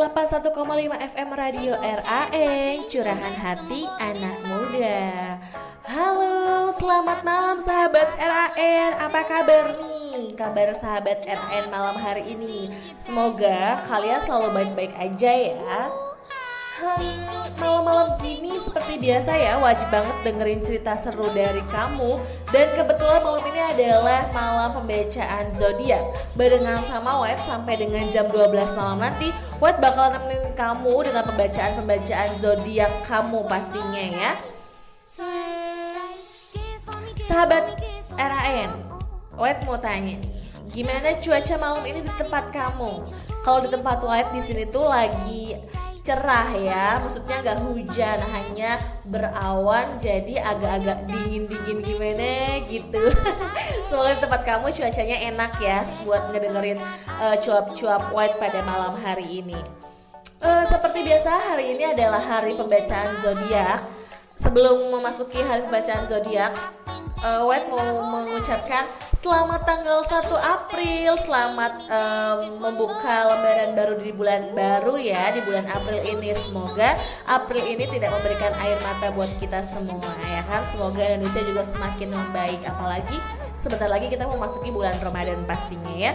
81,5 FM Radio RAN Curahan Hati Anak Muda. Halo, selamat malam sahabat RAN Apa kabar nih? Kabar sahabat RAN malam hari ini. Semoga kalian selalu baik-baik aja ya. Hmm, malam-malam gini seperti biasa ya wajib banget dengerin cerita seru dari kamu. Dan kebetulan malam ini adalah malam pembacaan zodiak. Barengan sama White sampai dengan jam 12 malam nanti White bakal nemenin kamu dengan pembacaan-pembacaan zodiak kamu pastinya ya? Sahabat RAN White mau tanya gimana cuaca malam ini di tempat kamu? Kalau di tempat White di sini tuh lagi cerah ya. Maksudnya nggak hujan hanya berawan jadi agak-agak dingin-dingin gimana gitu. Semoga tempat kamu cuacanya enak ya buat ngedengerin uh, cuap-cuap white pada malam hari ini. Uh, seperti biasa hari ini adalah hari pembacaan zodiak. Sebelum memasuki hari pembacaan zodiak uh, White mau mengucapkan selamat tanggal 1 April, selamat um, membuka lembaran baru di bulan baru ya di bulan April ini. Semoga April ini tidak memberikan air mata buat kita semua ya kan. Semoga Indonesia juga semakin membaik apalagi sebentar lagi kita memasuki bulan Ramadan pastinya ya.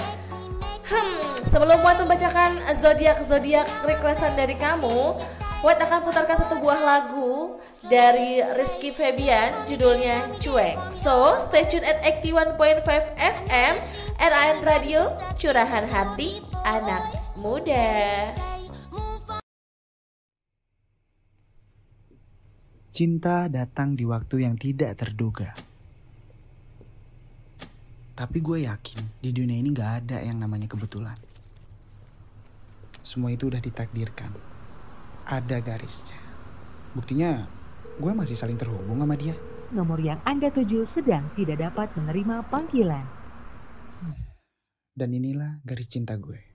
Hmm, sebelum buat membacakan zodiak zodiak requestan dari kamu, White akan putarkan satu buah lagu dari Rizky Febian judulnya Cuek. So, stay tune at 81.5 FM RAN Radio, curahan hati anak muda. Cinta datang di waktu yang tidak terduga. Tapi gue yakin di dunia ini gak ada yang namanya kebetulan. Semua itu udah ditakdirkan ada garisnya. Buktinya gue masih saling terhubung sama dia. Nomor yang Anda tuju sedang tidak dapat menerima panggilan. Dan inilah garis cinta gue.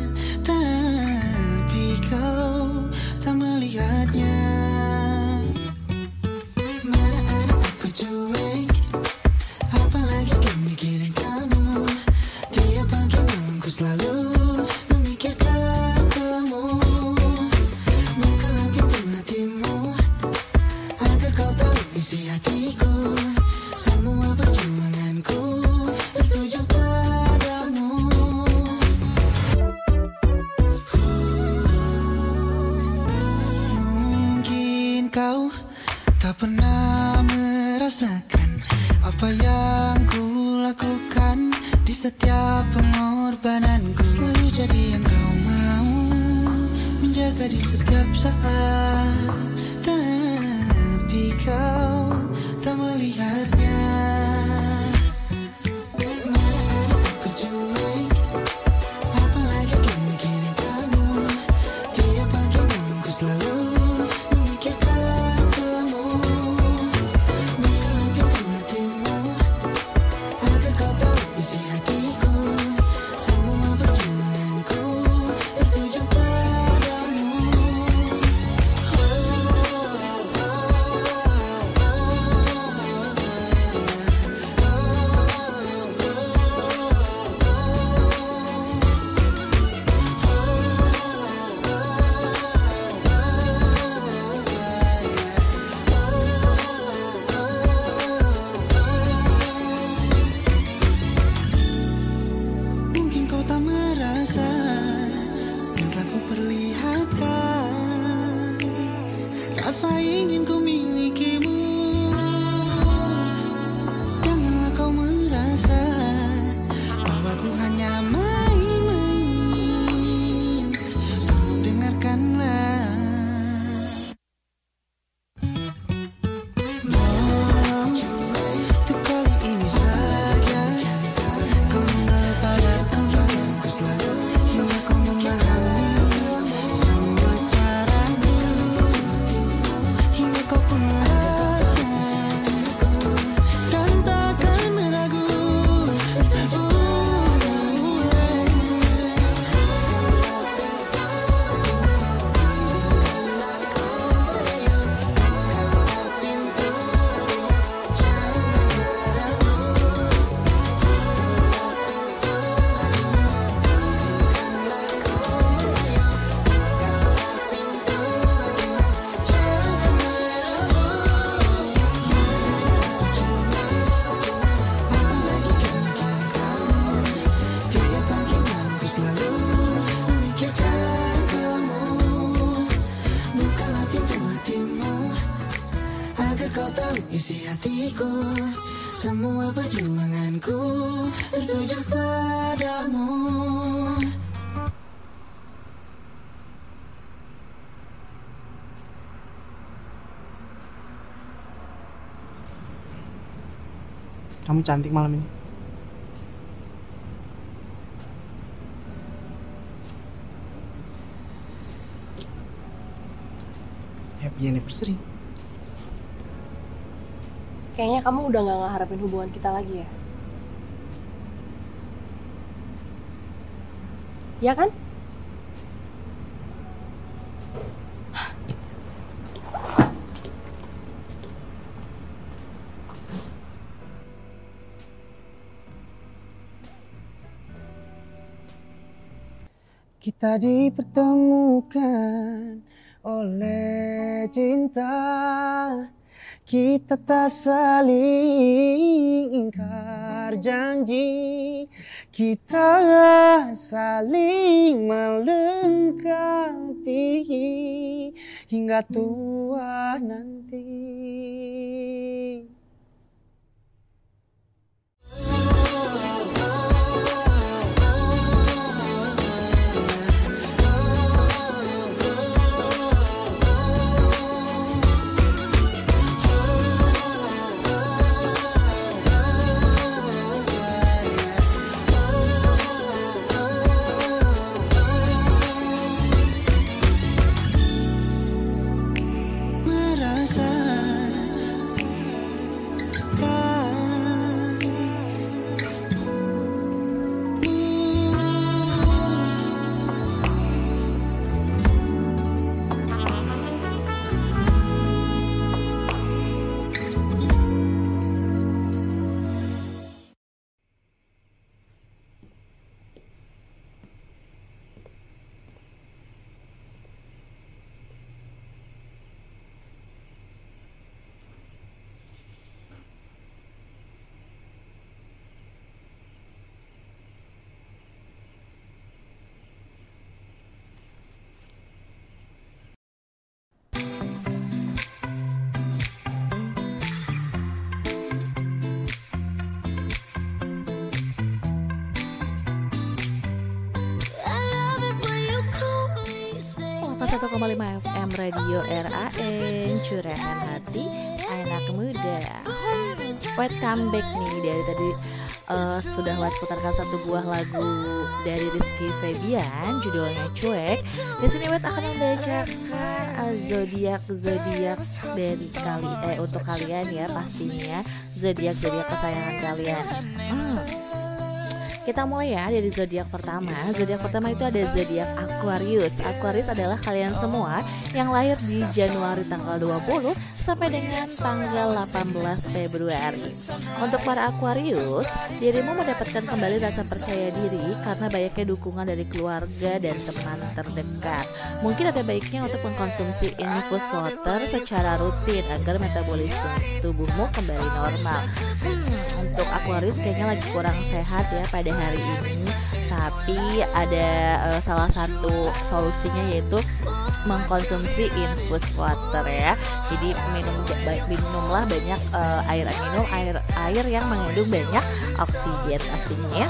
drink. Hopping like you got me getting down. Hey, Kamu cantik malam ini. Happy anniversary. Kayaknya kamu udah gak ngeharapin hubungan kita lagi ya? Ya kan? Kita dipertemukan oleh cinta. Kita tak saling ingkar janji. Kita saling melengkapi Hingga tua nanti 101,5 FM Radio RAN Curahan Hati Anak Muda Welcome back nih dari tadi uh, sudah lewat putarkan satu buah lagu dari Rizky Febian judulnya Cuek. Di sini Wet akan membacakan eh, uh, zodiak zodiak dari kali eh untuk kalian ya pastinya zodiak zodiak kesayangan kalian. Hmm kita mulai ya dari zodiak pertama. Zodiak pertama itu ada zodiak Aquarius. Aquarius adalah kalian semua yang lahir di Januari tanggal 20 sampai dengan tanggal 18 Februari. Untuk para Aquarius, dirimu mendapatkan kembali rasa percaya diri karena banyaknya dukungan dari keluarga dan teman terdekat. Mungkin ada baiknya untuk mengkonsumsi infus water secara rutin agar metabolisme tubuhmu kembali normal. Hmm, untuk Aquarius kayaknya lagi kurang sehat ya pada hari ini, tapi ada eh, salah satu solusinya yaitu mengkonsumsi infus water ya. Jadi minum minumlah banyak eh, air minum air air yang mengandung banyak oksigen pastinya ya.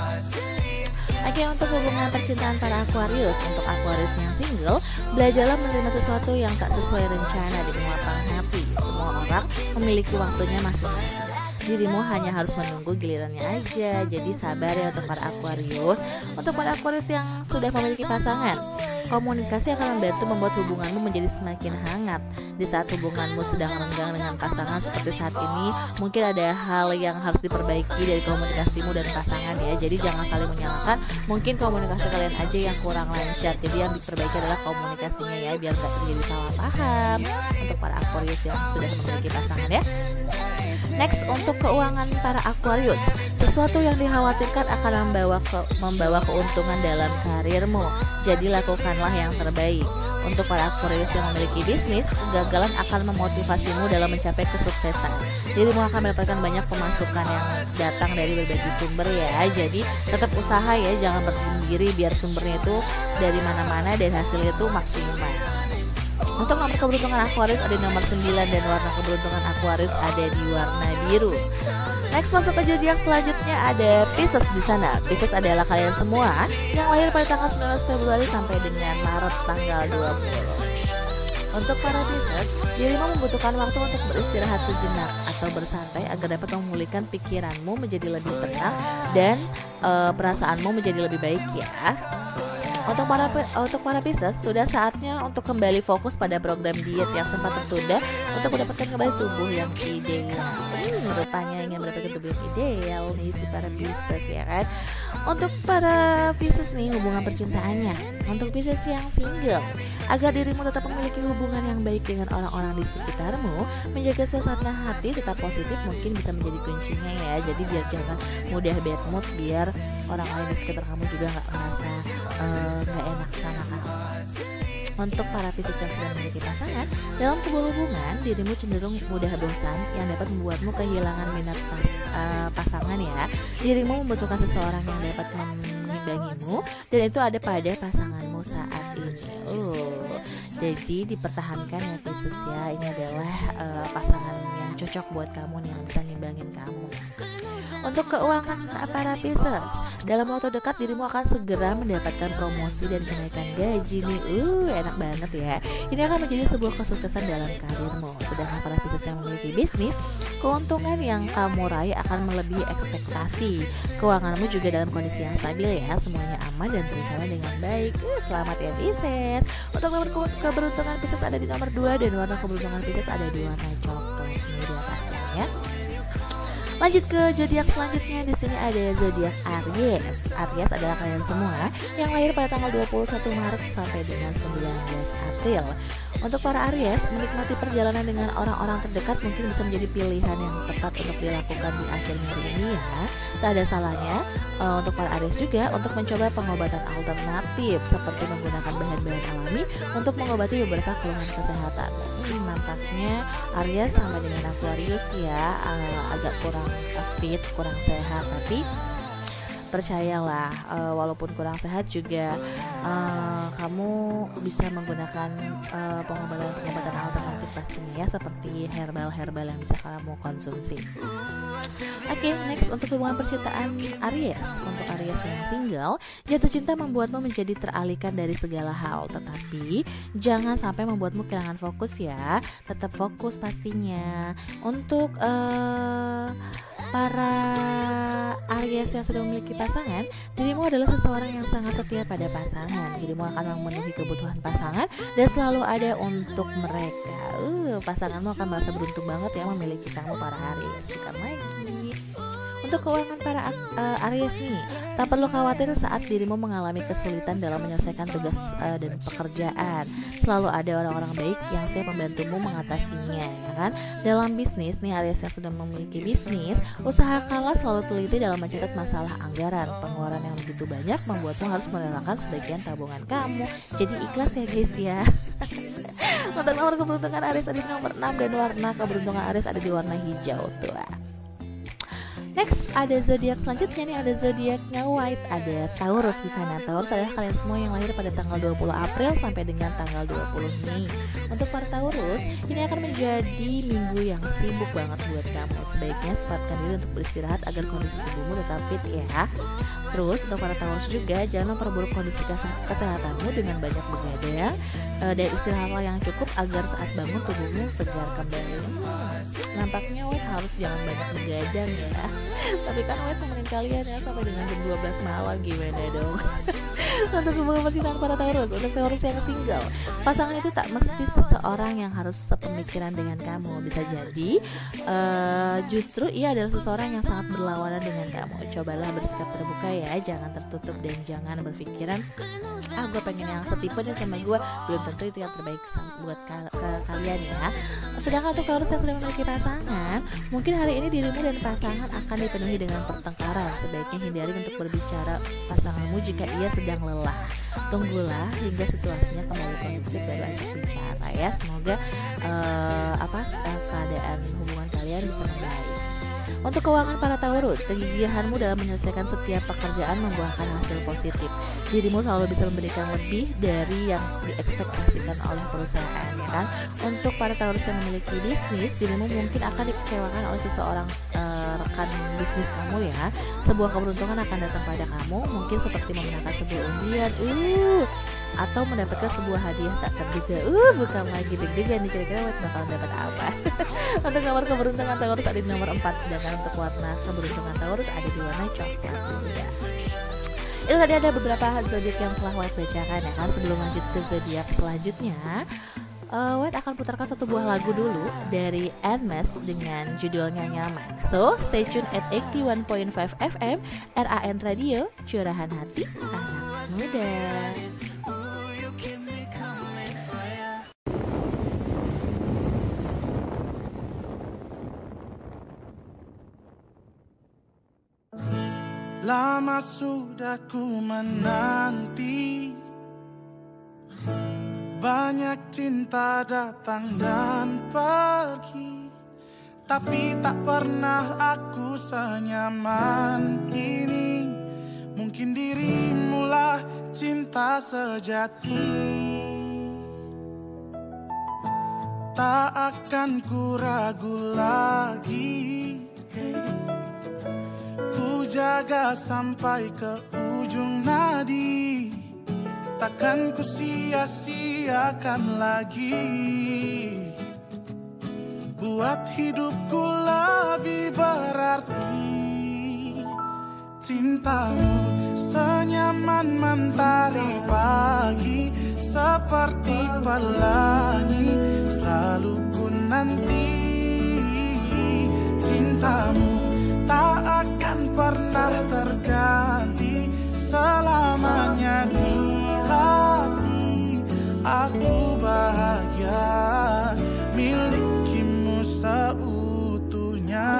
Oke untuk hubungan percintaan para Aquarius Untuk Aquarius yang single Belajarlah menerima sesuatu yang tak sesuai rencana dengan lapang hati Semua orang memiliki waktunya masing-masing Dirimu hanya harus menunggu gilirannya aja. Jadi sabar ya untuk para Aquarius. Untuk para Aquarius yang sudah memiliki pasangan Komunikasi akan membantu membuat hubunganmu menjadi semakin hangat. Di saat hubunganmu sedang renggang dengan pasangan seperti saat ini Mungkin ada hal yang harus diperbaiki dari komunikasimu dan pasangan ya. Jadi jangan saling menyalahkan. Mungkin komunikasi kalian aja yang kurang lancar. Jadi yang diperbaiki adalah komunikasinya ya Biar gak terjadi salah paham. Untuk para Aquarius yang sudah memiliki pasangan ya Next untuk keuangan para Aquarius, sesuatu yang dikhawatirkan akan membawa ke, membawa keuntungan dalam karirmu. Jadi lakukanlah yang terbaik. Untuk para Aquarius yang memiliki bisnis, kegagalan akan memotivasimu dalam mencapai kesuksesan. Dirimu akan mendapatkan banyak pemasukan yang datang dari berbagai sumber ya. Jadi tetap usaha ya, jangan berdiam diri biar sumbernya itu dari mana-mana dan hasilnya itu maksimal. Untuk nomor keberuntungan Aquarius ada nomor 9 dan warna keberuntungan Aquarius ada di warna biru. Next masuk ke zodiak selanjutnya ada Pisces di sana. Pisces adalah kalian semua yang lahir pada tanggal 19 Februari sampai dengan Maret tanggal 20. Untuk para Pisces, dirimu membutuhkan waktu untuk beristirahat sejenak atau bersantai agar dapat memulihkan pikiranmu menjadi lebih tenang dan eh, perasaanmu menjadi lebih baik ya. Untuk para untuk para Pisces, sudah saatnya untuk kembali fokus pada program diet yang sempat tertunda untuk mendapatkan kembali tubuh yang ideal. Hmm, rupanya ingin mendapatkan tubuh yang ideal nih si para Pisces ya kan. Untuk para Pisces nih hubungan percintaannya. Untuk Pisces yang single, agar dirimu tetap memiliki hubungan yang baik dengan orang-orang di sekitarmu, menjaga suasana hati tetap positif mungkin bisa menjadi kuncinya ya. Jadi biar jangan mudah bad mood, biar orang lain di sekitar kamu juga nggak merasa eh, nggak enak sama kamu. Untuk para Pisces yang sedang memiliki pasangan, dalam sebuah hubungan dirimu cenderung mudah bosan yang dapat membuatmu kehilangan minat pas, eh, pasangan ya. Dirimu membutuhkan seseorang yang dapat mengimbangimu dan itu ada pada pasanganmu saat ini. Oh, jadi dipertahankan ya Pisces ya. Ini adalah eh, pasangan yang cocok buat kamu nih yang bisa ngimbangin kamu. Untuk keuangan para Pisces, dalam waktu dekat dirimu akan segera mendapatkan promosi dan kenaikan gaji nih. Uh, enak banget ya. Ini akan menjadi sebuah kesuksesan dalam karirmu. Sedangkan para Pisces yang memiliki bisnis, keuntungan yang kamu raih akan melebihi ekspektasi. Keuanganmu juga dalam kondisi yang stabil ya, semuanya aman dan terrencana dengan baik. Uh, selamat ya Pisces. Untuk nomor ke- keberuntungan Pisces ada di nomor 2 dan warna keberuntungan Pisces ada di warna coklat. Lanjut ke zodiak selanjutnya di sini ada zodiak Aries. Aries adalah kalian semua yang lahir pada tanggal 21 Maret sampai dengan 19 April. Untuk para Aries, menikmati perjalanan dengan orang-orang terdekat mungkin bisa menjadi pilihan yang tepat untuk dilakukan di akhir minggu ini ya. Tak ada salahnya eh, untuk para Aries juga untuk mencoba pengobatan alternatif seperti menggunakan bahan-bahan alami untuk mengobati beberapa keluhan kesehatan. Hmm, nampaknya Aries sama dengan Aquarius ya eh, agak kurang fit, kurang sehat tapi percayalah eh, walaupun kurang sehat juga eh, kamu bisa menggunakan eh, pengobatan-pengobatan alternatif pastinya ya seperti herbal-herbal yang bisa kamu konsumsi. Oke, next untuk hubungan percintaan Aries. Untuk Aries yang single, jatuh cinta membuatmu menjadi teralihkan dari segala hal, tetapi jangan sampai membuatmu kehilangan fokus ya. Tetap fokus pastinya. Untuk eh, para Aries yang sudah memiliki pasangan, dirimu adalah seseorang yang sangat setia pada pasangan. Dirimu akan memenuhi kebutuhan pasangan dan selalu ada untuk mereka. Uh, pasanganmu akan merasa beruntung banget ya memiliki kamu para. Untuk keuangan para uh, Aries nih, tak perlu khawatir saat dirimu mengalami kesulitan dalam menyelesaikan tugas uh, dan pekerjaan. Selalu ada orang-orang baik yang siap membantumu mengatasinya, ya kan? Dalam bisnis nih, Aries yang sudah memiliki bisnis, usahakanlah selalu teliti dalam mencatat masalah anggaran. Pengeluaran yang begitu banyak membuatmu harus merelakan sebagian tabungan kamu. Jadi ikhlas ya guys ya. Untuk nomor keberuntungan Aries ada di nomor 6 dan warna keberuntungan Aries ada di warna hijau tua. Next ada zodiak selanjutnya nih ada zodiaknya White ada Taurus di sana. Taurus adalah kalian semua yang lahir pada tanggal 20 April sampai dengan tanggal 20 Mei. Untuk para Taurus ini akan menjadi minggu yang sibuk banget buat kamu. Sebaiknya sempatkan diri untuk beristirahat agar kondisi tubuhmu tetap fit ya. Terus untuk para Taurus juga jangan memperburuk kondisi kese- kesehatanmu dengan banyak begadang eh, dan istirahatlah yang cukup agar saat bangun tubuhmu segar kembali. Nampaknya White harus jangan banyak begadang ya. Tapi kan White temenin kalian ya sampai dengan jam 12 malam gimana dong? untuk hubungan percintaan para Taurus, untuk Taurus yang single, pasangan itu tak mesti seseorang yang harus sepemikiran dengan kamu. Bisa jadi eh, justru ia adalah seseorang yang sangat berlawanan dengan kamu. Cobalah bersikap terbuka ya, jangan tertutup dan jangan berpikiran ah gue pengen yang setipe nih sama gue belum tentu itu yang terbaik buat ka- ke- kalian ya sedangkan untuk Taurus yang sudah memiliki pasangan mungkin hari ini dirimu dan pasangan akan dipenuhi dengan pertengkaran. Sebaiknya hindari untuk berbicara pasanganmu jika ia sedang lelah. Tunggulah hingga situasinya kembali kondusif baru ajak bicara ya. Semoga eh, apa eh, keadaan hubungan kalian bisa membaik Untuk keuangan para Taurus, kegigihanmu dalam menyelesaikan setiap pekerjaan membuahkan hasil positif. Dirimu selalu bisa memberikan lebih dari yang diekspektasikan oleh perusahaan, ya kan? Untuk para Taurus yang memiliki bisnis, dirimu mungkin akan dikecewakan oleh seseorang eh, rekan bisnis kamu ya. Sebuah keberuntungan akan datang pada kamu, mungkin seperti memenangkan sebuah undian, uh, atau mendapatkan sebuah hadiah tak terduga. Uh, bukan lagi deg-degan nih kira-kira White bakal dapat apa. untuk nomor keberuntungan Taurus ada di nomor 4, sedangkan untuk warna keberuntungan Taurus ada di warna coklat muda. Itu tadi ada beberapa zodiak yang telah White bacakan ya kan. Sebelum lanjut ke zodiak selanjutnya, uh, White akan putarkan satu buah lagu dulu dari Anmes dengan judulnya Nyaman. So, stay tune at 81.5 FM RAN Radio, curahan hati anak muda. Lama sudah ku menanti. Banyak cinta datang dan pergi. Tapi tak pernah aku senyaman ini. Mungkin dirimulah cinta sejati. Tak akan ku ragu lagi Ku jaga sampai ke ujung nadi. Takkan ku sia-siakan lagi. Buat hidupku lebih berarti. Cintamu senyaman mentari pagi. Seperti pelangi Selalu ku nanti. Cintamu tak akan pernah terganti. Selamanya di hati aku bahagia. Milikimu seutuhnya.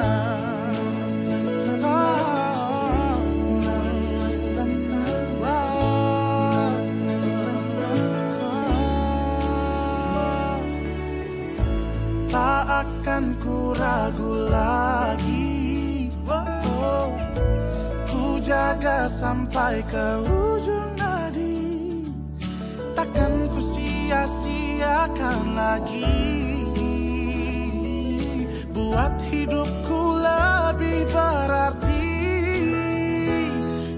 Tak akan ku ragu lagi Jaga sampai ke ujung nadi. Takkan ku sia-siakan lagi. Buat hidupku lebih berarti.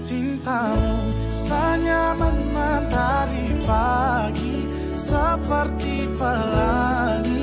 Cintamu senyaman mentari pagi Seperti pelangi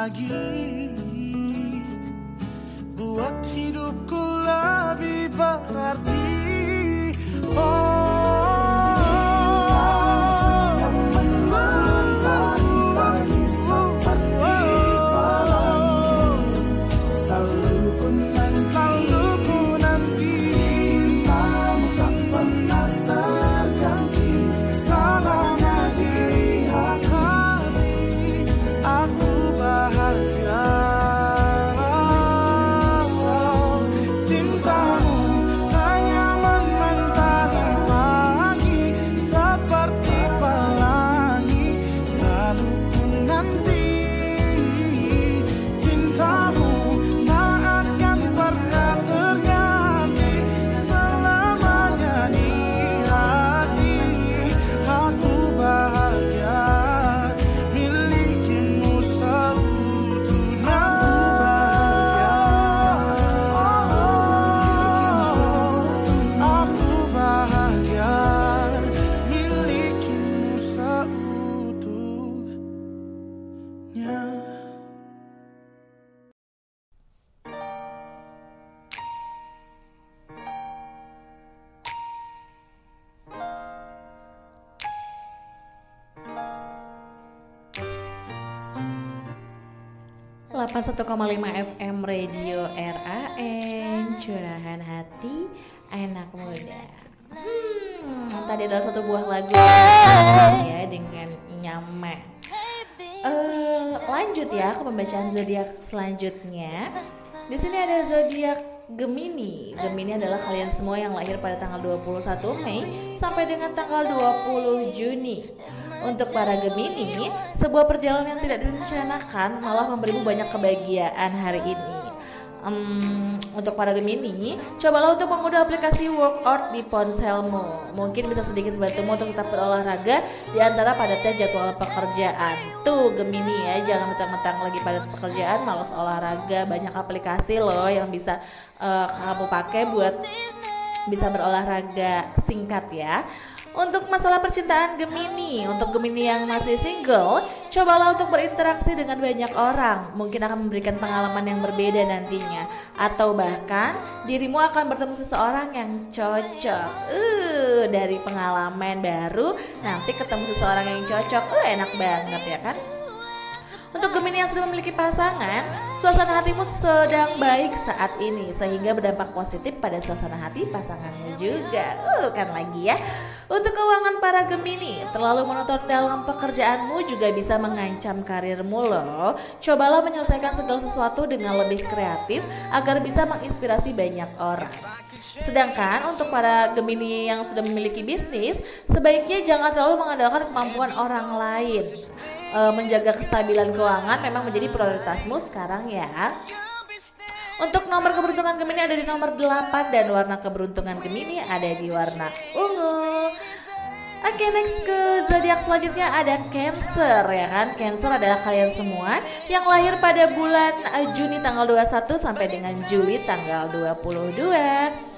lagi. Buat hidupku lebih berarti 81,5 FM Radio RAN Curahan hati anak muda. Hmm, tadi adalah satu buah lagu ya dengan nyaman Eh, lanjut ya ke pembacaan zodiak selanjutnya. Di sini ada zodiak Gemini. Gemini adalah kalian semua yang lahir pada tanggal 21 Mei sampai dengan tanggal 20 Juni. Untuk para Gemini, sebuah perjalanan yang tidak direncanakan malah memberimu banyak kebahagiaan hari ini. Em, untuk para Gemini, cobalah untuk mengunduh aplikasi workout di ponselmu. Mungkin bisa sedikit membantumu untuk tetap berolahraga di antara padatnya jadwal pekerjaan. Tuh Gemini ya, jangan mentang-mentang lagi padat pekerjaan, malas olahraga. Banyak aplikasi loh yang bisa eh, kamu pakai buat bisa berolahraga singkat ya. Untuk masalah percintaan Gemini, untuk Gemini yang masih single, cobalah untuk berinteraksi dengan banyak orang. Mungkin akan memberikan pengalaman yang berbeda nantinya, atau bahkan dirimu akan bertemu seseorang yang cocok. Uh, dari pengalaman baru, nanti ketemu seseorang yang cocok. Uh, enak banget ya kan? Untuk Gemini yang sudah memiliki pasangan, suasana hatimu sedang baik saat ini sehingga berdampak positif pada suasana hati pasanganmu juga. Uh, kan lagi ya. Untuk keuangan para Gemini, terlalu monoton dalam pekerjaanmu juga bisa mengancam karirmu loh. Cobalah menyelesaikan segala sesuatu dengan lebih kreatif agar bisa menginspirasi banyak orang. Sedangkan untuk para Gemini yang sudah memiliki bisnis, sebaiknya jangan terlalu mengandalkan kemampuan orang lain. E, menjaga kestabilan keuangan memang menjadi prioritasmu sekarang ya. Untuk nomor keberuntungan Gemini ada di nomor 8 dan warna keberuntungan Gemini ada di warna ungu. Oke next ke zodiak selanjutnya ada Cancer ya kan Cancer adalah kalian semua yang lahir pada bulan eh, Juni tanggal 21 sampai dengan Juli tanggal 22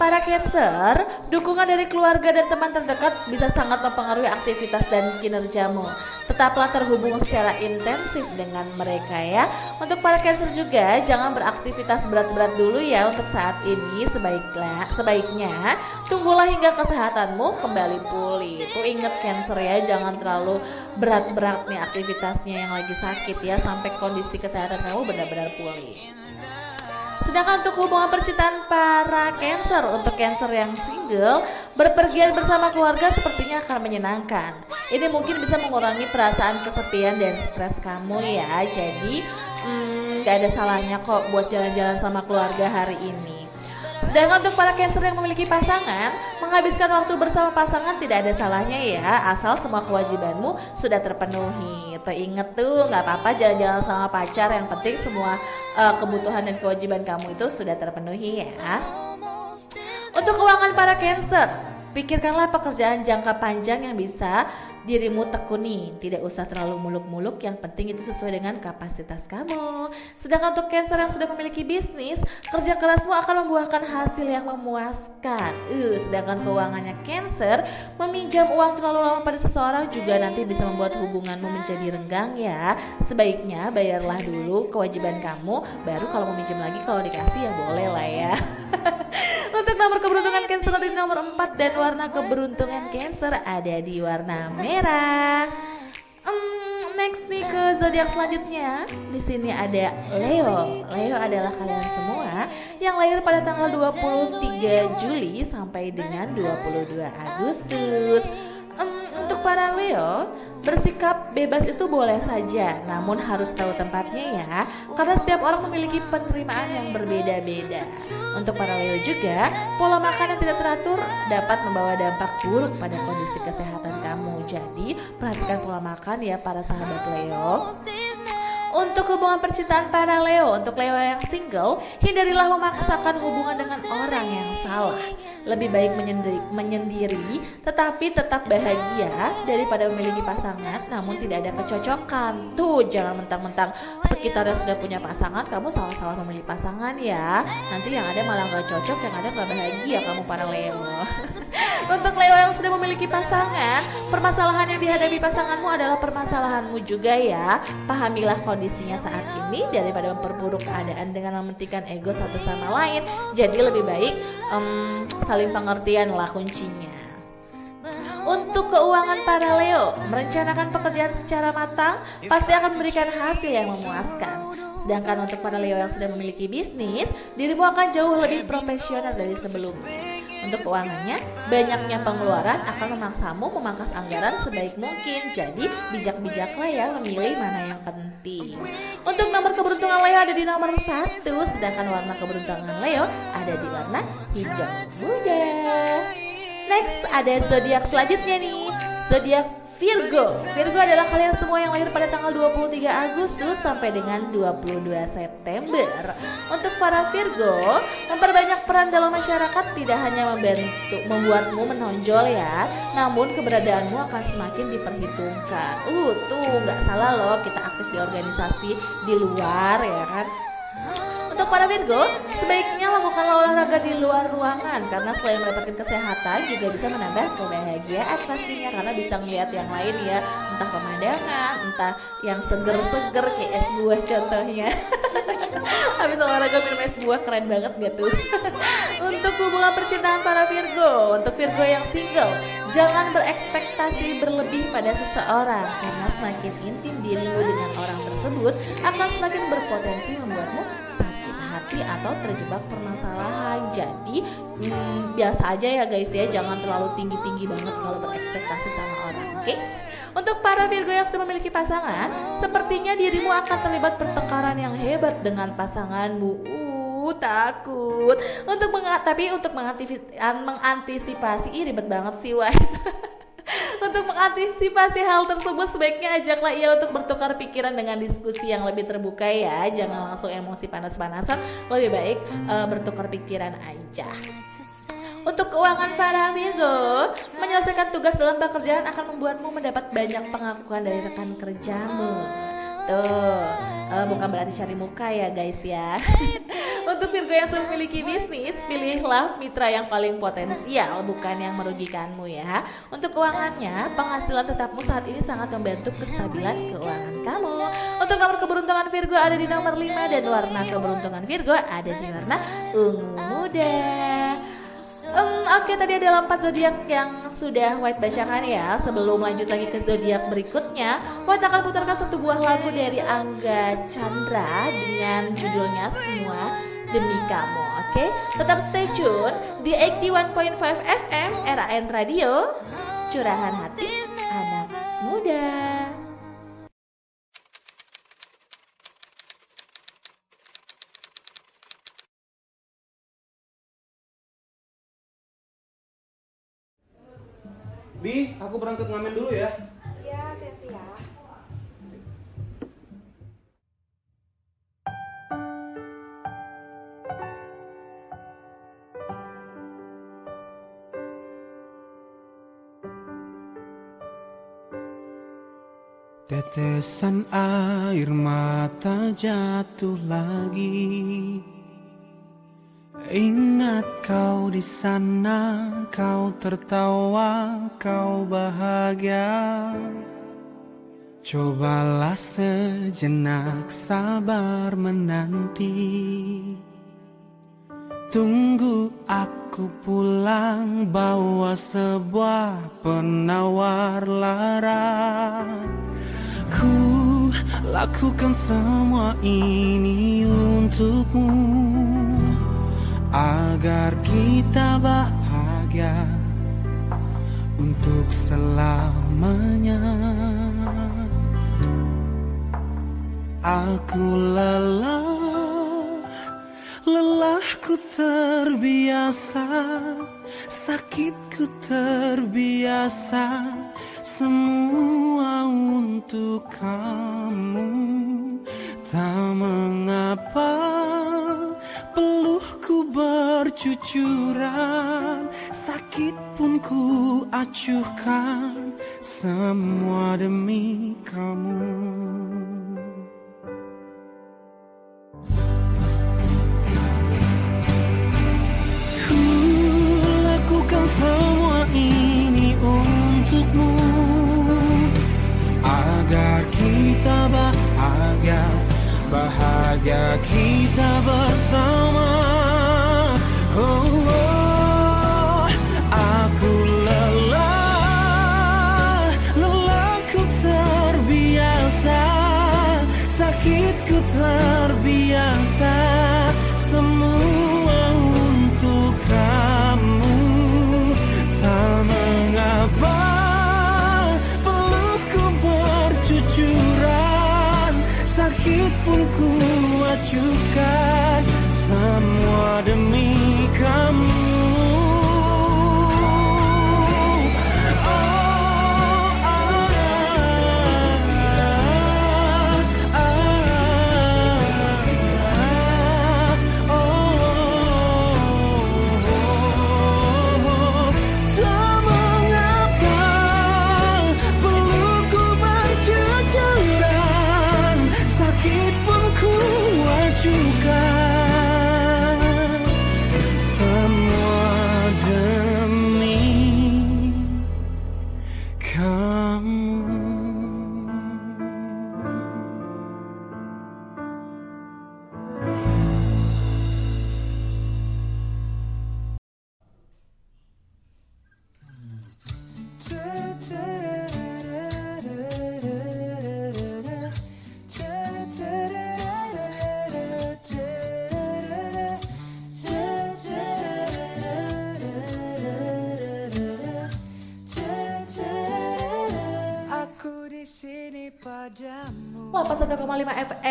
Para Cancer, dukungan dari keluarga dan teman terdekat bisa sangat mempengaruhi aktivitas dan kinerjamu. Tetaplah terhubung secara intensif dengan mereka ya. Untuk para Cancer juga, jangan beraktivitas berat-berat dulu ya untuk saat ini. Sebaiknya, sebaiknya tunggulah hingga kesehatanmu kembali pulih. Tuh inget Cancer ya, jangan terlalu berat-berat nih aktivitasnya yang lagi sakit ya sampai kondisi kesehatan kamu benar-benar pulih. Sedangkan untuk hubungan percintaan para Cancer, untuk Cancer yang single, berpergian bersama keluarga sepertinya akan menyenangkan. Ini mungkin bisa mengurangi perasaan kesepian dan stres kamu ya. Jadi, hmm, gak ada salahnya kok buat jalan-jalan sama keluarga hari ini. Sedangkan untuk para Cancer yang memiliki pasangan, menghabiskan waktu bersama pasangan tidak ada salahnya ya, asal semua kewajibanmu sudah terpenuhi. Tuh inget tuh, nggak apa-apa jalan-jalan sama pacar, yang penting semua uh, kebutuhan dan kewajiban kamu itu sudah terpenuhi ya. Untuk keuangan para Cancer, Pikirkanlah pekerjaan jangka panjang yang bisa dirimu tekuni. Tidak usah terlalu muluk-muluk, yang penting itu sesuai dengan kapasitas kamu. Sedangkan untuk Cancer yang sudah memiliki bisnis, kerja kerasmu akan membuahkan hasil yang memuaskan. Uh, sedangkan keuangannya Cancer, meminjam uang terlalu lama pada seseorang juga nanti bisa membuat hubunganmu menjadi renggang ya. Sebaiknya bayarlah dulu kewajiban kamu, baru kalau mau minjem lagi kalau dikasih ya boleh lah ya. Untuk nomor keberuntungan Cancer di nomor 4 dan warna keberuntungan Cancer ada di warna merah. Hmm, next nih ke zodiak selanjutnya. Di sini ada Leo. Leo adalah kalian semua yang lahir pada tanggal 23 Juli sampai dengan 22 Agustus. Em, para Leo, bersikap bebas itu boleh saja, namun harus tahu tempatnya ya, karena setiap orang memiliki penerimaan yang berbeda-beda. Untuk para Leo juga, pola makan yang tidak teratur dapat membawa dampak buruk pada kondisi kesehatan kamu. Jadi, perhatikan pola makan ya para sahabat Leo. Untuk hubungan percintaan para Leo, untuk Leo yang single, hindarilah memaksakan hubungan dengan orang yang salah. Lebih baik menyendiri, menyendiri tetapi tetap bahagia daripada memiliki pasangan namun tidak ada kecocokan. Tuh, jangan mentang-mentang sekitarnya sudah punya pasangan, kamu salah-salah memilih pasangan ya. Nanti yang ada malah gak cocok, yang ada gak bahagia kamu para Leo. untuk Leo yang sudah memiliki pasangan, permasalahan yang dihadapi pasanganmu adalah permasalahanmu juga ya. Pahamilah kondisinya saat ini daripada memperburuk keadaan dengan mementingkan ego satu sama lain. Jadi lebih baik em, saling pengertian lah kuncinya. Untuk keuangan para Leo, merencanakan pekerjaan secara matang pasti akan memberikan hasil yang memuaskan. Sedangkan untuk para Leo yang sudah memiliki bisnis, dirimu akan jauh lebih profesional dari sebelumnya. Untuk keuangannya, banyaknya pengeluaran akan memaksamu memangkas anggaran sebaik mungkin. Jadi, bijak-bijaklah ya memilih mana yang penting. Untuk nomor keberuntungan Leo ada di nomor satu, sedangkan warna keberuntungan Leo ada di warna hijau muda. Next, ada zodiak selanjutnya nih. Zodiak Virgo. Virgo adalah kalian semua yang lahir pada tanggal 23 Agustus sampai dengan 22 September. Untuk para Virgo, memperbanyak peran dalam masyarakat tidak hanya membantu membuatmu menonjol ya, namun keberadaanmu akan semakin diperhitungkan. Uh, tuh nggak salah loh kita aktif di organisasi di luar ya kan. Untuk para Virgo, sebaiknya lakukanlah olahraga di luar ruangan karena selain mendapatkan kesehatan juga bisa menambah kebahagiaan pastinya karena bisa melihat yang lain ya, entah pemandangan, entah yang seger-seger kayak es buah contohnya. Habis olahraga minum es buah keren banget gak tuh? untuk hubungan percintaan para Virgo, untuk Virgo yang single, jangan berekspektasi berlebih pada seseorang karena semakin intim dirimu dengan orang tersebut akan semakin berpotensi membuatmu hati atau terjebak permasalahan. Jadi hmm, biasa aja ya guys ya, jangan terlalu tinggi-tinggi banget kalau berekspektasi sama orang. Oke? Untuk para Virgo yang sudah memiliki pasangan, sepertinya dirimu akan terlibat pertengkaran yang hebat dengan pasanganmu. Uh, takut. Untuk menga- tapi untuk mengantisipasi, ribet banget sih White. Untuk mengantisipasi hal tersebut sebaiknya ajaklah ia untuk bertukar pikiran dengan diskusi yang lebih terbuka ya. Jangan langsung emosi panas-panasan. Lebih baik eh, bertukar pikiran aja. Untuk keuangan para Virgo, menyelesaikan tugas dalam pekerjaan akan membuatmu mendapat banyak pengakuan dari rekan kerjamu. Tuh, eh, bukan berarti cari muka ya guys ya. Untuk Virgo yang sudah memiliki bisnis, pilihlah mitra yang paling potensial, bukan yang merugikanmu ya. Untuk keuangannya, penghasilan tetapmu saat ini sangat membantu kestabilan keuangan kamu. Untuk nomor keberuntungan Virgo ada di nomor 5 dan warna keberuntungan Virgo ada di warna ungu muda. Em, Oke tadi ada empat zodiak yang sudah White bacakan ya. Sebelum lanjut lagi ke zodiak berikutnya White akan putarkan satu buah lagu dari Angga Chandra Dengan judulnya Semua Demi Kamu Oke? Tetap stay tune di 81.5 FM RAN Radio. Curahan Hati Anak Muda Bi, aku berangkat ngamen dulu ya. Iya, hati-hati ya. Tetesan air mata jatuh lagi Ingat kau di sana, kau tertawa, kau bahagia. Cobalah sejenak sabar menanti. Tunggu aku pulang bawa sebuah penawar lara. Ku lakukan semua ini untukmu agar kita bahagia untuk selamanya. Aku lelah, lelahku terbiasa, sakitku terbiasa, acuhkan Semua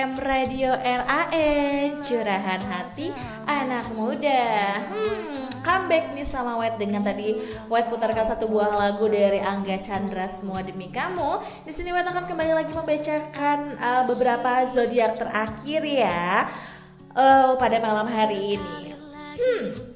FM Radio RAN Curahan hati anak muda. Hmm, comeback nih sama White dengan tadi. White putarkan satu buah lagu dari Angga Chandra Semua Demi Kamu. Di sini White akan kembali lagi membacakan uh, beberapa zodiak terakhir ya uh, pada malam hari ini. Hmm,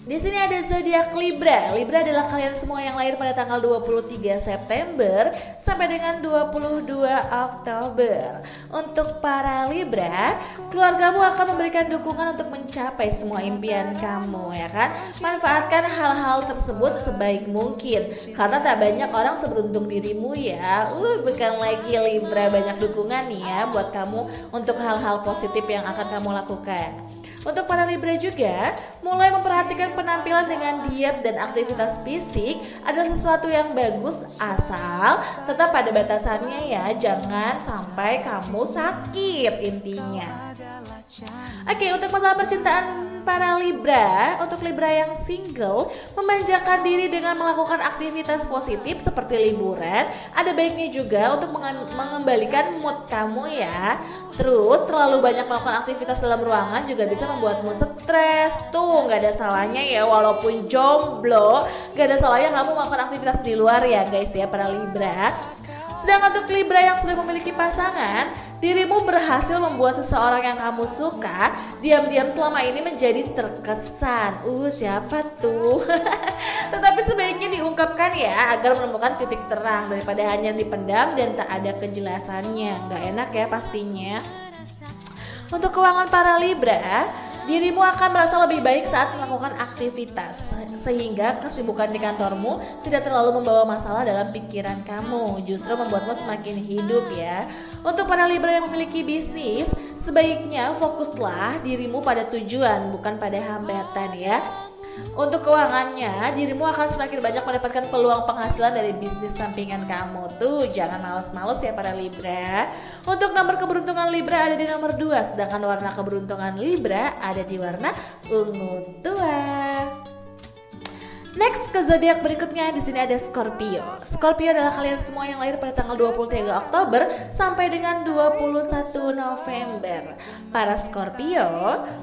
di sini ada zodiak Libra. Libra adalah kalian semua yang lahir pada tanggal 23 September sampai dengan 22 Oktober. Untuk para Libra, keluargamu akan memberikan dukungan untuk mencapai semua impian kamu ya kan. Manfaatkan hal-hal tersebut sebaik mungkin karena tak banyak orang seberuntung dirimu ya. Uh, bukan lagi Libra banyak dukungan nih ya buat kamu untuk hal-hal positif yang akan kamu lakukan. Untuk para Libra juga, mulai memperhatikan penampilan dengan diet dan aktivitas fisik adalah sesuatu yang bagus asal tetap pada batasannya ya, jangan sampai kamu sakit intinya. Oke, untuk masalah percintaan para Libra, untuk Libra yang single, memanjakan diri dengan melakukan aktivitas positif seperti liburan, ada baiknya juga untuk mengembalikan mood kamu ya. Terus terlalu banyak melakukan aktivitas dalam ruangan juga bisa membuatmu stres. Tuh nggak ada salahnya ya, walaupun jomblo, nggak ada salahnya kamu melakukan aktivitas di luar ya guys ya para Libra. Sedangkan untuk Libra yang sudah memiliki pasangan, dirimu berhasil membuat seseorang yang kamu suka diam-diam selama ini menjadi terkesan. Uh, siapa tuh? Tetapi sebaiknya diungkapkan ya agar menemukan titik terang daripada hanya dipendam dan tak ada kejelasannya. Nggak enak ya pastinya. Untuk keuangan para Libra, dirimu akan merasa lebih baik saat melakukan aktivitas sehingga kesibukan di kantormu tidak terlalu membawa masalah dalam pikiran kamu, justru membuatmu semakin hidup ya. Untuk para Libra yang memiliki bisnis, sebaiknya fokuslah dirimu pada tujuan bukan pada hambatan ya. Untuk keuangannya, dirimu akan semakin banyak mendapatkan peluang penghasilan dari bisnis sampingan kamu tuh. Jangan males-males ya para Libra. Untuk nomor keberuntungan Libra ada di nomor 2, sedangkan warna keberuntungan Libra ada di warna ungu tua. Next ke zodiak berikutnya di sini ada Scorpio. Scorpio adalah kalian semua yang lahir pada tanggal 23 Oktober sampai dengan 21 November. Para Scorpio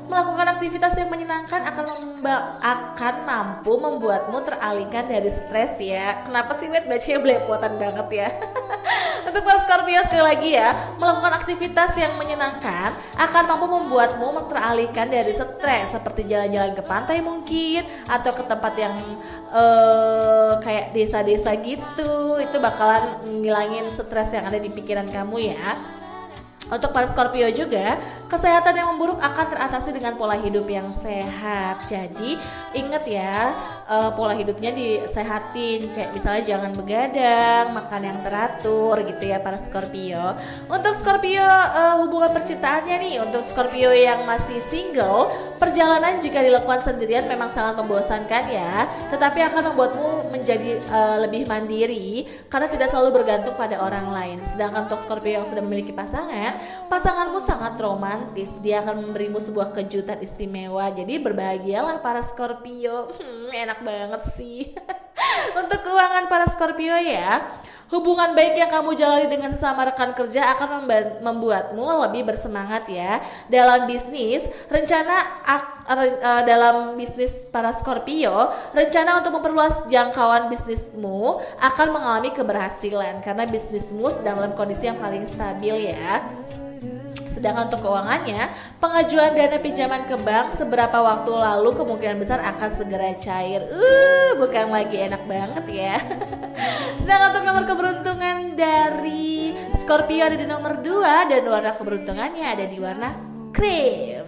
melakukan aktivitas yang menyenangkan akan akan mampu membuatmu teralihkan dari stres ya. Kenapa sih Wet bacanya belepotan banget ya? Untuk para Scorpio sekali lagi ya, melakukan aktivitas yang menyenangkan akan mampu membuatmu teralihkan dari stres seperti jalan-jalan ke pantai mungkin atau ke tempat yang eh, kayak desa-desa gitu. Itu bakalan ngilangin stres yang ada di pikiran kamu ya. Untuk para Scorpio juga, kesehatan yang memburuk akan teratasi dengan pola hidup yang sehat. Jadi ingat ya, eh, pola hidupnya disehatin. Kayak misalnya jangan begadang, makan yang teratur gitu ya para Scorpio. Untuk Scorpio eh, hubungan percintaannya nih, untuk Scorpio yang masih single, perjalanan jika dilakukan sendirian memang sangat membosankan ya. Tetapi akan membuatmu menjadi eh, lebih mandiri karena tidak selalu bergantung pada orang lain. Sedangkan untuk Scorpio yang sudah memiliki pasangan, pasanganmu sangat romantis. Dia akan memberimu sebuah kejutan istimewa. Jadi berbahagialah para Scorpio. Hmm, enak banget sih. Untuk keuangan para Scorpio ya, hubungan baik yang kamu jalani dengan sesama rekan kerja akan membuatmu lebih bersemangat ya. Dalam bisnis, rencana eh, dalam bisnis para Scorpio, rencana untuk memperluas jangkauan bisnismu akan mengalami keberhasilan karena bisnismu sedang dalam kondisi yang paling stabil ya. Sedangkan untuk keuangannya, pengajuan dana pinjaman ke bank seberapa waktu lalu kemungkinan besar akan segera cair. Uh, bukan lagi enak banget ya. Sedangkan untuk nomor keberuntungan dari Scorpio ada di nomor 2 dan warna keberuntungannya ada di warna krim.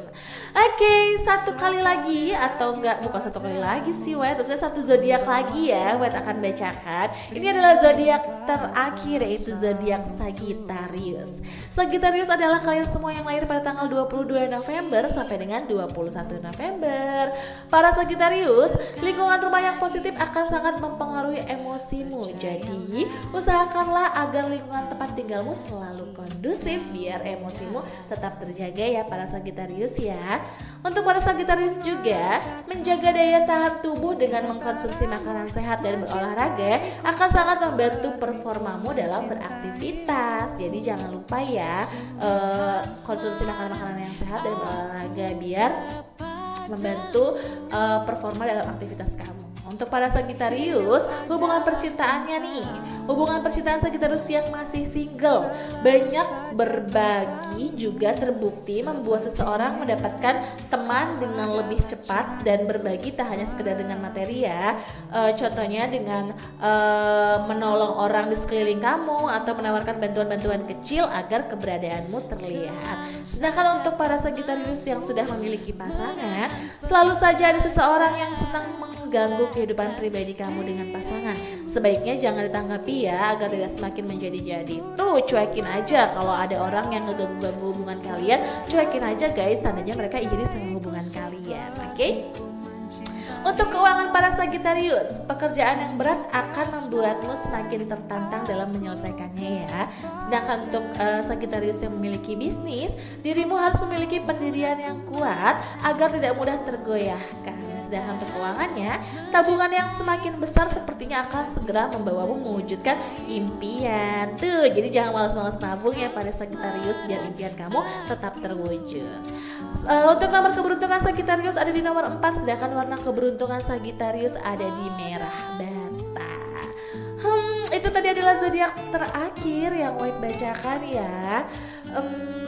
Oke, satu kali lagi atau enggak bukan satu kali lagi sih, Wet. Terusnya satu zodiak lagi ya, Wet akan bacakan. Ini adalah zodiak terakhir yaitu zodiak Sagittarius. Sagittarius adalah kalian semua yang lahir pada tanggal 22 November sampai dengan 21 November. Para Sagittarius, lingkungan rumah yang positif akan sangat mempengaruhi emosimu. Jadi, usahakanlah agar lingkungan tempat tinggalmu selalu kondusif biar emosimu tetap terjaga ya para Sagittarius ya. Untuk para Sagittarius juga, menjaga daya tahan tubuh dengan mengkonsumsi makanan sehat dan berolahraga akan sangat membantu performamu dalam beraktivitas. Jadi jangan lupa ya eh, konsumsi makanan-makanan yang sehat dan berolahraga biar membantu eh, performa dalam aktivitas kamu. Untuk para Sagittarius, hubungan percintaannya nih, hubungan percintaan Sagittarius yang masih single, banyak berbagi juga terbukti membuat seseorang mendapatkan teman dengan lebih cepat dan berbagi tak hanya sekedar dengan materi ya. Eh, contohnya dengan eh, menolong orang di sekeliling kamu atau menawarkan bantuan-bantuan kecil agar keberadaanmu terlihat. Sedangkan untuk para Sagittarius yang sudah memiliki pasangan, selalu saja ada seseorang yang senang mengganggu kehidupan pribadi kamu dengan pasangan. Sebaiknya jangan ditanggapi ya agar tidak semakin menjadi-jadi. Tuh cuekin aja kalau ada orang yang ngeganggu-ganggu hubungan kalian, cuekin aja guys, tandanya mereka iri sama hubungan kalian. Oke? Untuk keuangan para Sagittarius, pekerjaan yang berat akan membuatmu semakin tertantang dalam menyelesaikannya ya. Sedangkan untuk eh, Sagittarius yang memiliki bisnis, dirimu harus memiliki pendirian yang kuat agar tidak mudah tergoyahkan. Sedangkan untuk keuangannya, tabungan yang semakin besar sepertinya akan segera membawamu mewujudkan impian. Tuh, jadi jangan malas-malas nabung ya pada Sagittarius biar impian kamu tetap terwujud. Eh, untuk nomor keberuntungan Sagittarius ada di nomor 4 sedangkan warna keberuntungan Sagittarius ada di merah bata. Hmm, itu tadi adalah zodiak terakhir yang White bacakan ya. Em,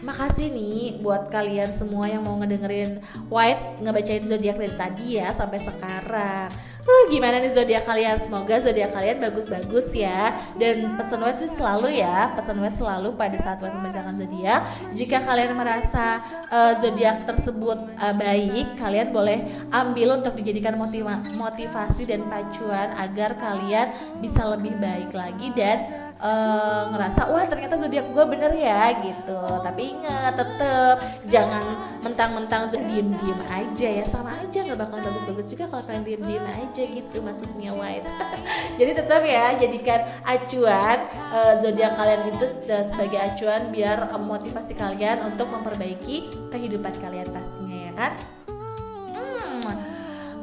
Makasih nih buat kalian semua yang mau ngedengerin White ngebacain zodiak dari tadi ya sampai sekarang. Huh, gimana nih zodiak kalian? Semoga zodiak kalian bagus-bagus ya. Dan pesan sih selalu ya, pesan White selalu pada saat White membacakan zodiak. Jika kalian merasa eh, zodiak tersebut eh, baik, kalian boleh ambil untuk dijadikan motiva- motivasi dan pacuan agar kalian bisa lebih baik lagi dan eh, ngerasa wah ternyata zodiak gue bener ya gitu. Tapi ingat tetep jangan mentang-mentang diem diem aja ya. Sama aja nggak bakal bagus-bagus juga kalau kalian diem diem aja gitu maksudnya white. Jadi tetap ya jadikan acuan eh, zodiak kalian itu se- sebagai acuan biar eh, motivasi kalian untuk memperbaiki kehidupan kalian pastinya ya kan? Hmm,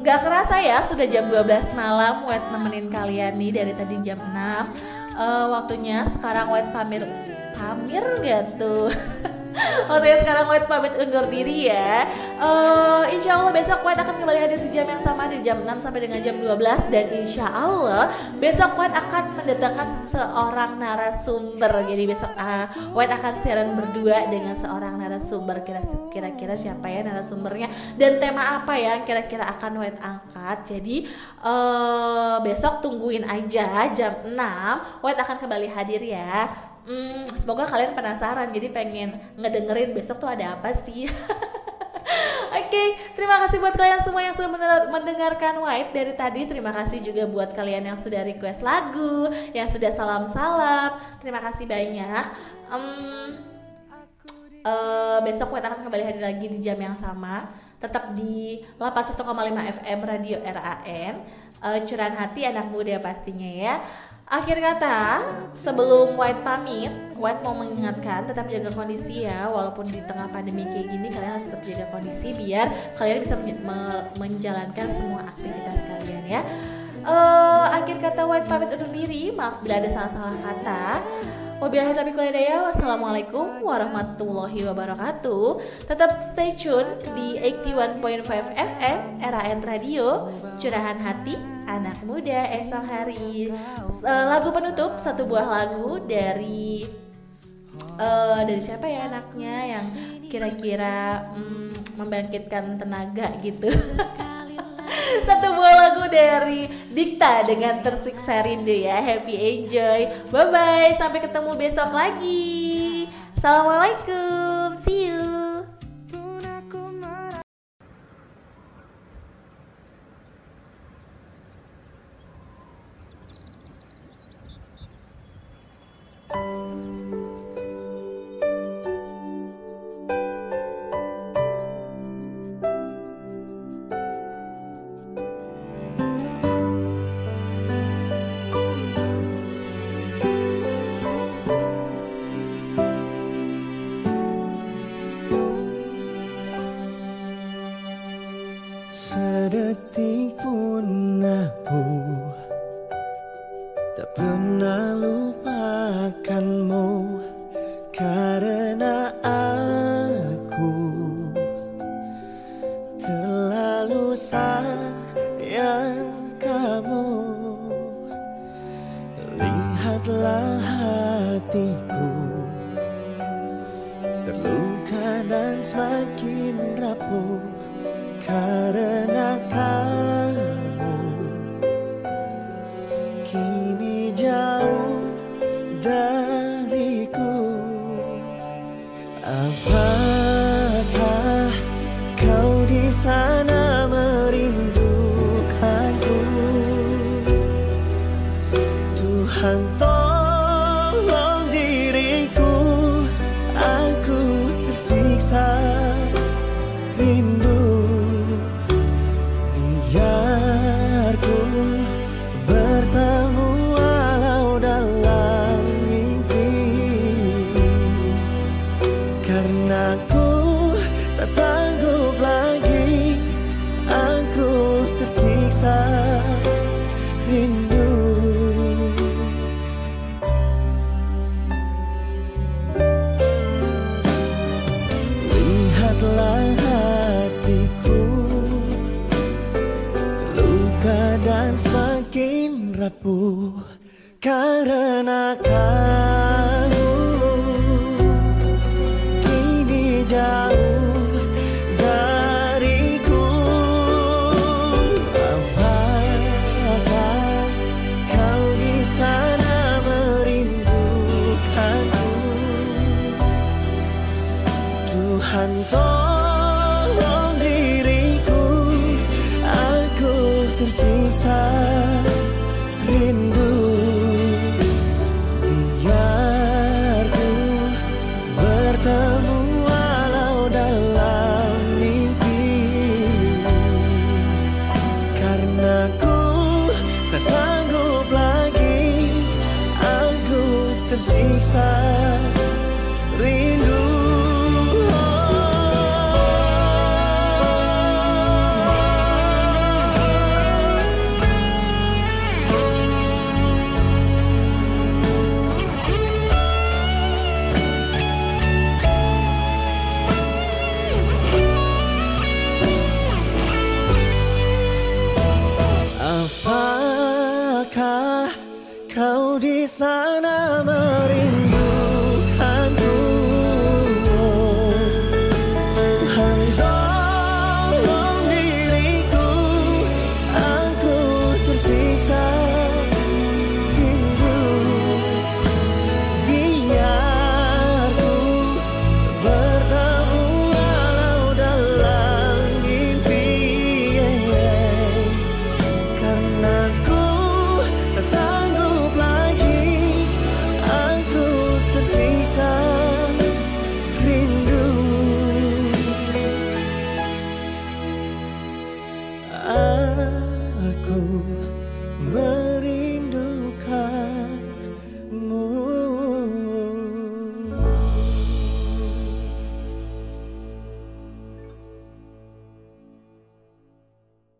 Gak kerasa ya, sudah jam 12 malam Wet nemenin kalian nih dari tadi jam 6 Eh, Waktunya sekarang Wet pamir Pamir gak tuh? Waktunya sekarang Wet pamit undur diri ya. Eh, Insya Allah besok Wet akan kembali hadir di jam yang sama di jam 6 sampai dengan jam 12 Dan insya Allah besok Wet akan mendatangkan seorang narasumber. Jadi besok uh, Wet akan siaran berdua dengan seorang narasumber. Kira- Kira-kira siapa ya narasumbernya? Dan tema apa ya kira-kira akan Wet angkat? Jadi eh, besok tungguin aja jam 6 Wet akan kembali hadir ya Hmm, semoga kalian penasaran jadi pengen ngedengerin besok tuh ada apa sih Oke, terima kasih buat kalian semua yang sudah mendengarkan White dari tadi. Terima kasih juga buat kalian yang sudah request lagu, yang sudah salam-salam. Terima kasih banyak. Em, eh, besok White akan kembali hadir lagi di jam yang sama. Tetap di 81,5 FM Radio RAN. Eh, curahan hati anak muda pastinya ya. Akhir kata, sebelum White pamit, White mau mengingatkan tetap jaga kondisi ya, walaupun di tengah pandemi kayak gini kalian harus tetap jaga kondisi biar kalian bisa men- me- menjalankan semua aktivitas kalian ya. Eh, akhir kata White pamit undur diri. Maaf bila ada salah-salah kata. Wabillahi taufiq wal hidayah. Wassalamualaikum warahmatullahi wabarakatuh. Tetap stay tune di 81.5 FM RAN Radio, curahan hati anak muda esok hari. Eh, lagu penutup satu buah lagu dari eh dari siapa ya anaknya yang kira-kira mm, membangkitkan tenaga gitu. Satu buah lagu dari Dikta dengan tersiksa rindu ya. Happy enjoy. Bye bye. Sampai ketemu besok lagi. Assalamualaikum. siksa rindu